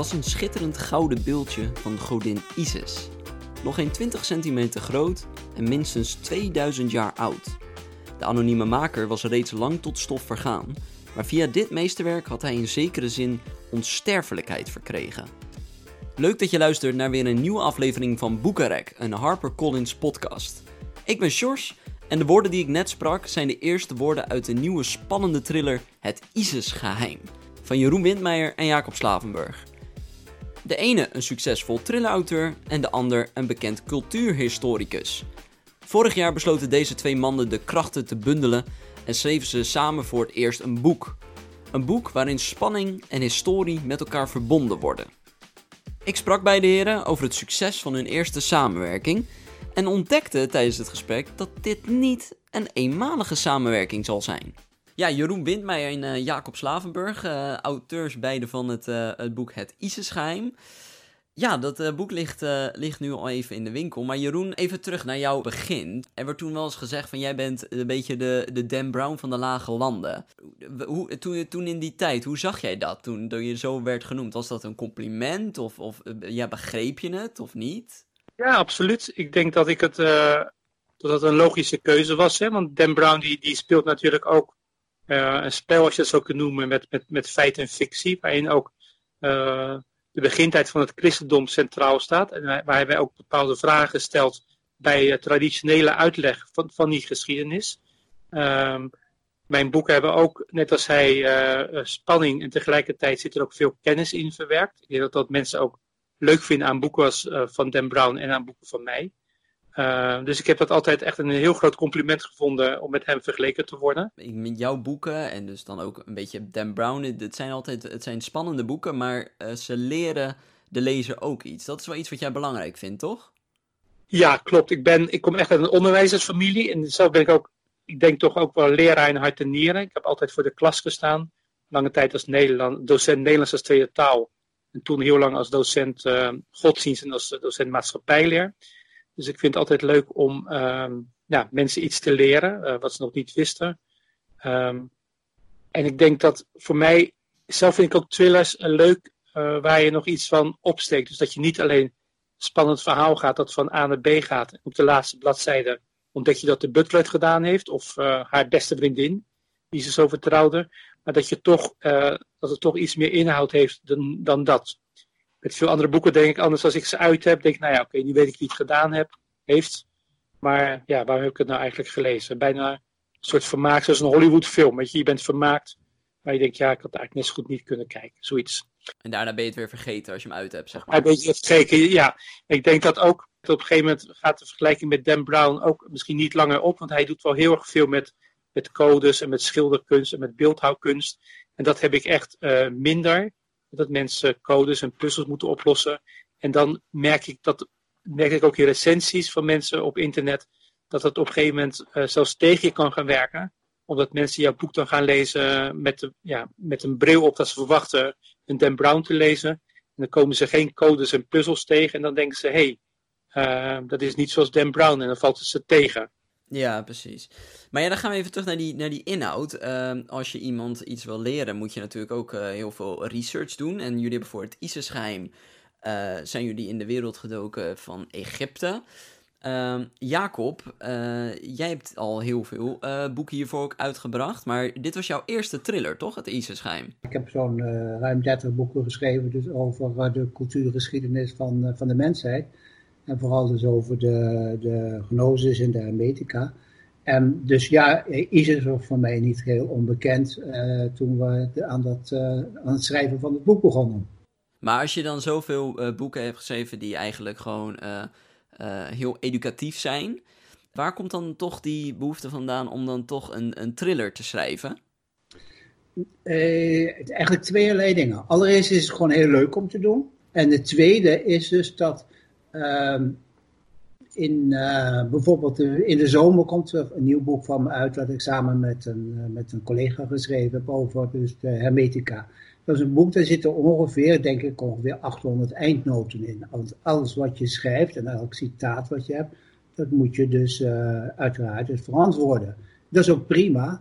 was een schitterend gouden beeldje van godin Isis. Nog geen 20 centimeter groot en minstens 2000 jaar oud. De anonieme maker was reeds lang tot stof vergaan, maar via dit meesterwerk had hij in zekere zin onsterfelijkheid verkregen. Leuk dat je luistert naar weer een nieuwe aflevering van Boekarek, een HarperCollins podcast. Ik ben Sjors en de woorden die ik net sprak zijn de eerste woorden uit de nieuwe spannende thriller Het ISIS-geheim van Jeroen Windmeijer en Jacob Slavenburg. De ene een succesvol thrillerauteur en de ander een bekend cultuurhistoricus. Vorig jaar besloten deze twee mannen de krachten te bundelen en schreven ze samen voor het eerst een boek. Een boek waarin spanning en historie met elkaar verbonden worden. Ik sprak bij de heren over het succes van hun eerste samenwerking en ontdekte tijdens het gesprek dat dit niet een eenmalige samenwerking zal zijn. Ja, Jeroen Windmeijer en uh, Jacob Slavenburg, uh, auteurs beide van het, uh, het boek Het ISIS-geheim. Ja, dat boek ligt, ligt nu al even in de winkel. Maar Jeroen, even terug naar jouw begin. Er werd toen wel eens gezegd van jij bent een beetje de, de Dan Brown van de lage landen. Hoe, toen, toen in die tijd, hoe zag jij dat toen door je zo werd genoemd? Was dat een compliment of, of ja, begreep je het of niet? Ja, absoluut. Ik denk dat ik het, dat een logische keuze was. Hè? Want Dan Brown die, die speelt natuurlijk ook een spel, als je dat zo kunt noemen, met, met, met feit en fictie, waarin ook uh, de begintijd van het christendom centraal staat. En waar hij ook bepaalde vragen stelt bij traditionele uitleg van, van die geschiedenis. Um, mijn boeken hebben ook, net als hij, uh, spanning en tegelijkertijd zit er ook veel kennis in verwerkt. Ik denk dat dat mensen ook leuk vinden aan boeken als, van Dan Brown en aan boeken van mij. Uh, dus ik heb dat altijd echt een heel groot compliment gevonden om met hem vergeleken te worden. Met jouw boeken en dus dan ook een beetje Dan Brown, het zijn altijd het zijn spannende boeken, maar uh, ze leren de lezer ook iets. Dat is wel iets wat jij belangrijk vindt, toch? Ja, klopt. Ik, ben, ik kom echt uit een onderwijzersfamilie en zelf ben ik ook, ik denk toch ook wel leraar in hart en nieren. Ik heb altijd voor de klas gestaan, lange tijd als Nederland, docent Nederlands als tweede taal. En toen heel lang als docent uh, godsdienst en als docent maatschappijleer. Dus ik vind het altijd leuk om ja, mensen iets te leren, uh, wat ze nog niet wisten. Um, en ik denk dat voor mij, zelf vind ik ook thrillers leuk uh, waar je nog iets van opsteekt. Dus dat je niet alleen een spannend verhaal gaat dat van A naar B gaat. Op de laatste bladzijde ontdek je dat de butler het gedaan heeft of haar beste vriendin, die ze zo vertrouwde. Maar dat, je toch, dat het toch iets meer inhoud heeft dan, dan dat met veel andere boeken denk ik anders als ik ze uit heb. Denk ik, nou ja, oké, nu weet ik wie het gedaan heb, heeft. Maar ja, waar heb ik het nou eigenlijk gelezen? Bijna een soort vermaak, zoals een Hollywood film. Weet je, je bent vermaakt, maar je denkt, ja, ik had eigenlijk net zo goed niet kunnen kijken. Zoiets. En daarna ben je het weer vergeten als je hem uit hebt, zeg maar. Ja, ben je het vergeten, ja. Ik denk dat ook, dat op een gegeven moment gaat de vergelijking met Dan Brown ook misschien niet langer op. Want hij doet wel heel erg veel met, met codes en met schilderkunst en met beeldhouwkunst. En dat heb ik echt uh, minder dat mensen codes en puzzels moeten oplossen. En dan merk ik, dat, merk ik ook in recensies van mensen op internet dat het op een gegeven moment uh, zelfs tegen je kan gaan werken. Omdat mensen jouw boek dan gaan lezen met, de, ja, met een bril op dat ze verwachten een Dan Brown te lezen. En dan komen ze geen codes en puzzels tegen en dan denken ze, hé, hey, uh, dat is niet zoals Dan Brown en dan valt het ze tegen. Ja, precies. Maar ja, dan gaan we even terug naar die, naar die inhoud. Uh, als je iemand iets wil leren, moet je natuurlijk ook uh, heel veel research doen. En jullie hebben voor het ISIS-geheim, uh, zijn jullie in de wereld gedoken van Egypte. Ehm, Jacob, eh, jij hebt al heel veel boeken hiervoor ook uitgebracht. Maar dit was jouw eerste thriller, toch? Het ISIS-geheim. Ik heb zo'n ruim 30 boeken geschreven dus over de cultuurgeschiedenis van, van de mensheid. En vooral dus over de, de gnosis en de hermetica. En dus ja, ISIS was voor mij niet heel onbekend uh, toen we aan, dat, uh, aan het schrijven van het boek begonnen. Maar als je dan zoveel uh, boeken hebt geschreven die eigenlijk gewoon heel educatief zijn, waar komt dan toch die behoefte vandaan om dan toch een, een thriller te schrijven? eigenlijk twee dingen. Allereerst is het gewoon heel leuk om te doen. En de tweede is dus dat in, uh, bijvoorbeeld in de zomer komt er een nieuw boek van me uit, dat ik samen met een, uh, met een collega geschreven heb over dus hermetica. Dat is een boek, daar zitten ongeveer, denk ik, ongeveer 800 eindnoten in. Want alles wat je schrijft en elk citaat wat je hebt, dat moet je dus uh, uiteraard dus verantwoorden. Dat is ook prima.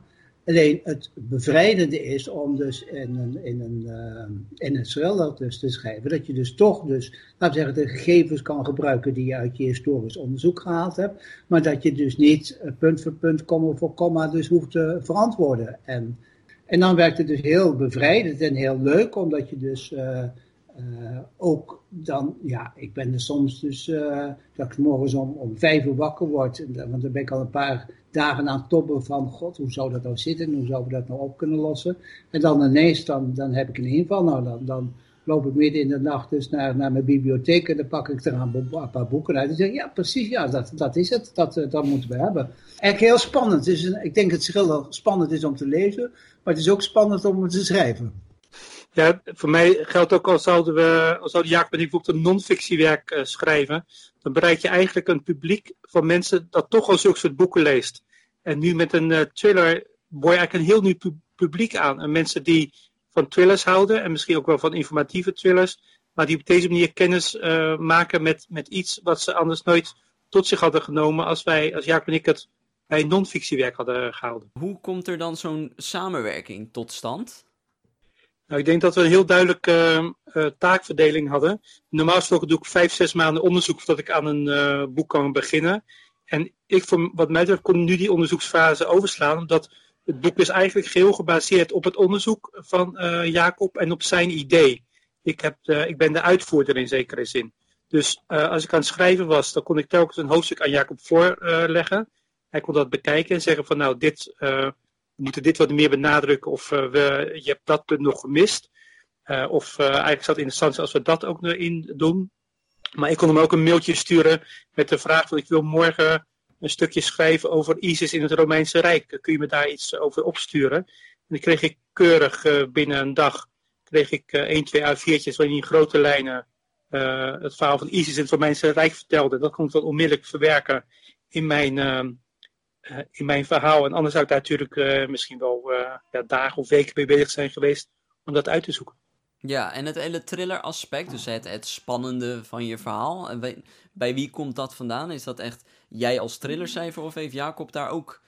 Alleen het bevrijdende is om dus in een, in een, uh, in een thriller dus te schrijven. Dat je dus toch dus, laten we zeggen, de gegevens kan gebruiken die je uit je historisch onderzoek gehaald hebt. Maar dat je dus niet uh, punt voor punt, komma voor komma dus hoeft te verantwoorden. En, en dan werkt het dus heel bevrijdend en heel leuk, omdat je dus... Uh, uh, ook dan, ja, ik ben er soms dus, uh, dat ik morgens om, om vijf uur wakker word, want dan ben ik al een paar dagen aan het toppen van, god, hoe zou dat nou zitten, hoe zouden we dat nou op kunnen lossen? En dan ineens, dan, dan heb ik een inval, nou dan, dan loop ik midden in de nacht dus naar, naar mijn bibliotheek en dan pak ik er een, paar boeken uit en zeg ja, precies, ja, dat, dat is het, dat, dat moeten we hebben. Eigenlijk heel spannend, dus ik denk dat het heel spannend is om te lezen, maar het is ook spannend om te schrijven. Ja, voor mij geldt ook als zouden we, als zouden Jacob en ik bijvoorbeeld een non-fictiewerk uh, schrijven, dan bereik je eigenlijk een publiek van mensen dat toch al zulke soort boeken leest. En nu met een uh, thriller boor je eigenlijk een heel nieuw pu publiek aan. En mensen die van thrillers houden en misschien ook wel van informatieve thrillers, maar die op deze manier kennis uh, maken met, met iets wat ze anders nooit tot zich hadden genomen als wij, als Jacob en ik het bij non-fictiewerk hadden gehouden. Hoe komt er dan zo'n samenwerking tot stand? Nou, ik denk dat we een heel duidelijke uh, taakverdeling hadden. Normaal gesproken doe ik vijf, zes maanden onderzoek voordat ik aan een uh, boek kan beginnen. En ik, voor, wat mij betreft, kon nu die onderzoeksfase overslaan, omdat het boek is eigenlijk geheel gebaseerd op het onderzoek van uh, Jacob en op zijn idee. Ik, heb, ik ben de uitvoerder in zekere zin. Dus als ik aan het schrijven was, dan kon ik telkens een hoofdstuk aan Jacob voorleggen. Hij kon dat bekijken en zeggen van nou, dit we moeten dit wat meer benadrukken of uh, we, je hebt dat punt nog gemist. Uh, of uh, eigenlijk zou het interessant zijn als we dat ook erin doen. Maar ik kon hem ook een mailtje sturen met de vraag van ik wil morgen een stukje schrijven over ISIS in het Romeinse Rijk. Kun je me daar iets over opsturen? En dan kreeg ik keurig binnen een dag kreeg ik 1, 2 A4'tjes waarin in grote lijnen het verhaal van ISIS in het Romeinse Rijk vertelde. Dat kon ik dan onmiddellijk verwerken in mijn uh, in mijn verhaal. En anders zou ik daar natuurlijk uh, misschien wel uh, ja, dagen of weken mee bezig zijn geweest om dat uit te zoeken. Ja, en het hele thriller aspect, dus het, het spannende van je verhaal. En bij, bij wie komt dat vandaan? Is dat echt jij als thrillercijfer of heeft Jacob daar ook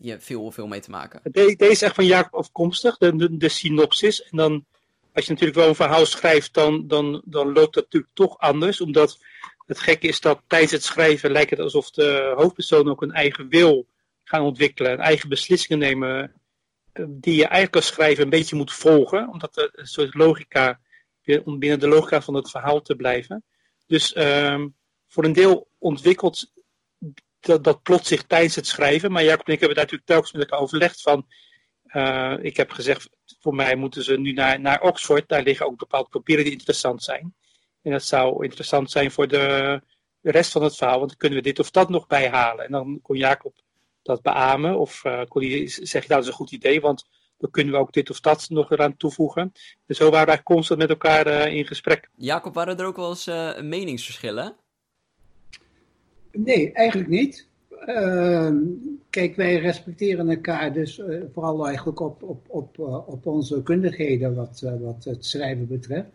je veel, veel mee te maken? De, deze is echt van Jacob afkomstig, de, de, de synopsis. En dan, als je natuurlijk wel een verhaal schrijft, dan, dan, dan loopt dat natuurlijk toch anders. Omdat het gekke is dat tijdens het schrijven lijkt het alsof de hoofdpersoon ook een eigen wil gaan ontwikkelen, een eigen beslissingen nemen, eh, die je eigenlijk als schrijver een beetje moet volgen, omdat er een soort logica, om binnen de logica van het verhaal te blijven. Dus um, voor een deel ontwikkelt dat, dat plot zich tijdens het schrijven, maar Jacob en ik hebben daar natuurlijk telkens met elkaar overlegd van, uh, ik heb gezegd, voor mij moeten ze nu naar, naar Oxford, daar liggen ook bepaalde papieren die interessant zijn. En dat zou interessant zijn voor de, de rest van het verhaal, want dan kunnen we dit of dat nog bijhalen. En dan kon Jacob dat beamen, of uh, kon hij zeggen, nou, dat is een goed idee, want dan kunnen we ook dit of dat nog eraan toevoegen. Dus zo waren wij constant met elkaar uh, in gesprek. Jacob, waren er ook wel eens uh, meningsverschillen? Nee, eigenlijk niet. Uh, kijk, wij respecteren elkaar dus uh, vooral eigenlijk op, op, op, uh, op onze kundigheden wat, wat het schrijven betreft.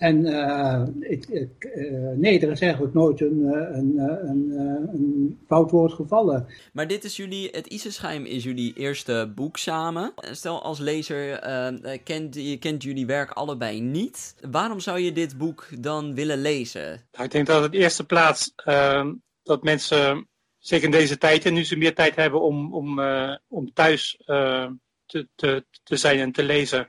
En uh, ik, ik, uh, nee, er is eigenlijk nooit een, een, een, een, fout woord gevallen. Maar dit is jullie, het ISIS-geheim is jullie eerste boek samen. Stel als lezer, uh, kent, je kent jullie werk allebei niet. Waarom zou je dit boek dan willen lezen? Nou, ik denk dat het eerste plaats ehm, dat mensen, zeker in deze tijd, en nu ze meer tijd hebben om, om, om thuis te, te, te zijn en te lezen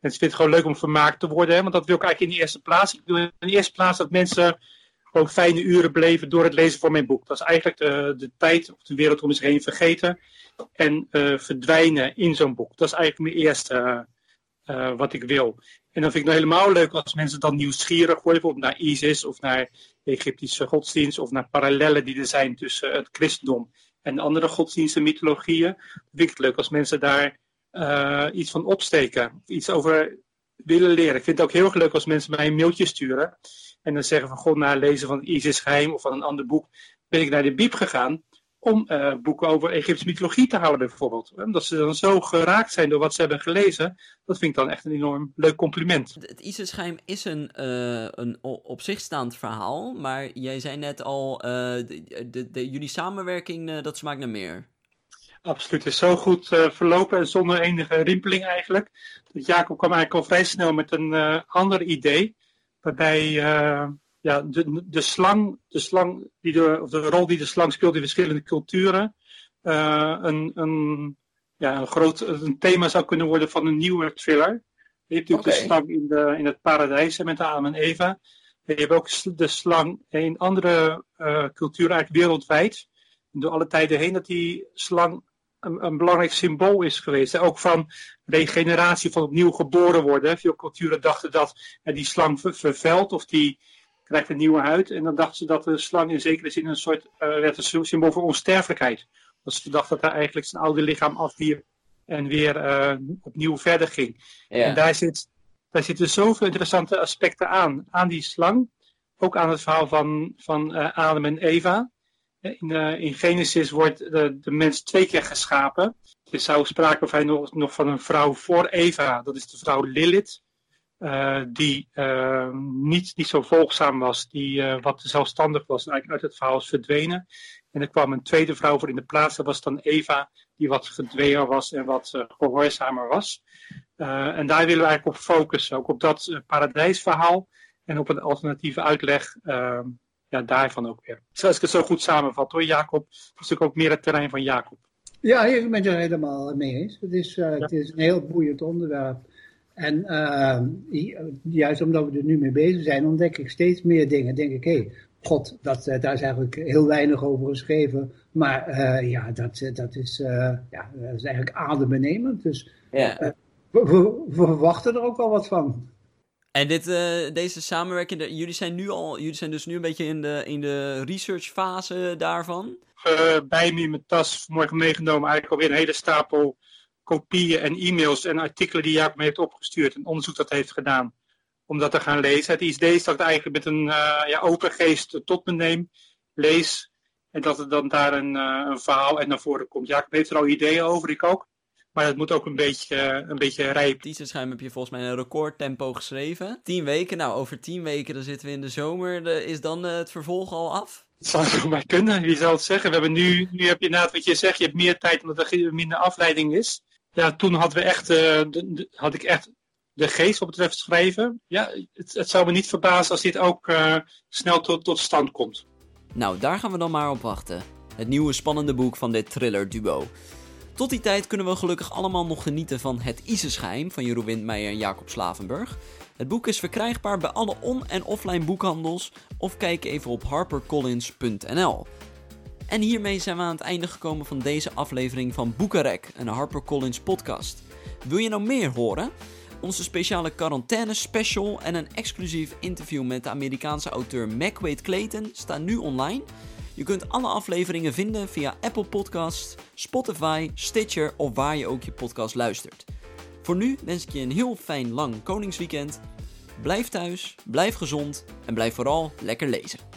Mensen vinden het gewoon leuk om vermaakt te worden, hè? want dat wil ik eigenlijk in de eerste plaats. Ik wil in de eerste plaats dat mensen gewoon fijne uren beleven door het lezen van mijn boek. Dat is eigenlijk de, de tijd of de wereld om zich heen vergeten en uh, verdwijnen in zo'n boek. Dat is eigenlijk mijn eerste uh, wat ik wil. En dan vind ik het nou helemaal leuk als mensen dan nieuwsgierig worden, bijvoorbeeld naar ISIS of naar de Egyptische godsdienst of naar parallellen die er zijn tussen het christendom en andere godsdiensten en mythologieën. Dan vind ik het leuk als mensen daar uh, iets van opsteken. Iets over willen leren. Ik vind het ook heel erg leuk als mensen mij een mailtje sturen. En dan zeggen van, god, na lezen van Isis Geheim of van een ander boek, ben ik naar de biep gegaan om uh, boeken over Egyptische mythologie te halen bijvoorbeeld. Omdat ze dan zo geraakt zijn door wat ze hebben gelezen, dat vind ik dan echt een enorm leuk compliment. Het Isis-geheim is een, een op zich staand verhaal, maar jij zei net al, de, de, de, jullie samenwerking, dat smaakt naar meer. Absoluut. Het is zo goed uh, verlopen en zonder enige rimpeling eigenlijk. Dat Jacob kwam eigenlijk al vrij snel met een uh, ander idee. Waarbij uh, ja, de, de slang, de, slang die de, of de rol die de slang speelt in verschillende culturen. een, een, ja, een groot een thema zou kunnen worden van een nieuwe thriller. Je hebt natuurlijk okay. de slang in, de, in het paradijs met Adam en Eva. Je hebt ook de slang in andere culturen eigenlijk wereldwijd door alle tijden heen dat die slang een, een, belangrijk symbool is geweest. Ook van regeneratie, van opnieuw geboren worden. Veel culturen dachten dat die slang vervuilt of die krijgt een nieuwe huid. En dan dachten ze dat de slang in zekere zin een soort uh, werd een symbool voor onsterfelijkheid. Dat ze dachten dat hij eigenlijk zijn oude lichaam afwierp en weer uh, opnieuw verder ging. Ja. En daar, zit, daar zitten zoveel interessante aspecten aan. Aan die slang, ook aan het verhaal van, van uh, Adam en Eva. In, uh, in, Genesis wordt de, de, mens twee keer geschapen. Er zou sprake zijn nog, nog van een vrouw voor Eva. Dat is de vrouw Lilith. Uh, die uh, niet, niet zo volgzaam was. Die wat zelfstandig was. En eigenlijk uit het verhaal is verdwenen. En er kwam een tweede vrouw voor in de plaats. Dat was dan Eva. Die wat gedwee was en wat gehoorzamer was. en daar willen we eigenlijk op focussen. Ook op dat paradijsverhaal. En op een alternatieve uitleg ja, daarvan ook weer. Zoals ik het zo goed samenvat hoor, Jacob. Dat is natuurlijk ook meer het terrein van Jacob. Ja, ik ben het er helemaal mee eens. Het is, uh, het is een heel boeiend onderwerp. En uh, juist omdat we er nu mee bezig zijn, ontdek ik steeds meer dingen. Denk ik, hé, hey, god, dat, uh, daar is eigenlijk heel weinig over geschreven. Maar uh, ja, dat, dat, is, ja, dat is eigenlijk adembenemend. Dus ja. we, we, we verwachten er ook wel wat van. En dit, uh, deze samenwerking, jullie zijn nu al, jullie zijn dus nu een beetje in de, in de researchfase daarvan? Uh, bij me in mijn tas vanmorgen meegenomen eigenlijk alweer een hele stapel kopieën en e-mails en artikelen die Jacob me heeft opgestuurd. Een onderzoek dat heeft gedaan om dat te gaan lezen. Het idee is dat ik eigenlijk met een uh, ja, open geest tot me neem, lees en dat er dan daar een, een verhaal uit naar voren komt. Jacob heeft er al ideeën over, ik ook. Maar het moet ook een beetje, een beetje rijp. Heb je volgens mij een recordtempo geschreven. Tien weken, nou over tien weken dan zitten we in de zomer. is dan eh, het vervolg al af? Het zou zo maar kunnen, wie zou het zeggen. We hebben nu, nu heb je inderdaad wat je zegt, je hebt meer tijd omdat er minder afleiding is. Ja, toen hadden we echt, uh, de, had ik echt de geest wat betreft schrijven. Ja, het, het zou me niet verbazen als dit ook uh, snel tot, tot stand komt. Nou, daar gaan we dan maar op wachten. Het nieuwe spannende boek van dit thriller duo. Tot die tijd kunnen we gelukkig allemaal nog genieten van Het Isersgeheim van Jeroen Windmeijer en Jacob Slavenburg. Het boek is verkrijgbaar bij alle on- en offline boekhandels of kijk even op harpercollins.nl. En hiermee zijn we aan het einde gekomen van deze aflevering van Boekenrek, een HarperCollins podcast. Wil je nou meer horen? Onze speciale quarantaine special en een exclusief interview met de Amerikaanse auteur McWade Clayton staan nu online. Je kunt alle afleveringen vinden via Apple Podcasts, Spotify, Stitcher of waar je ook je podcast luistert. Voor nu wens ik je een heel fijn lang Koningsweekend. Blijf thuis, blijf gezond en blijf vooral lekker lezen.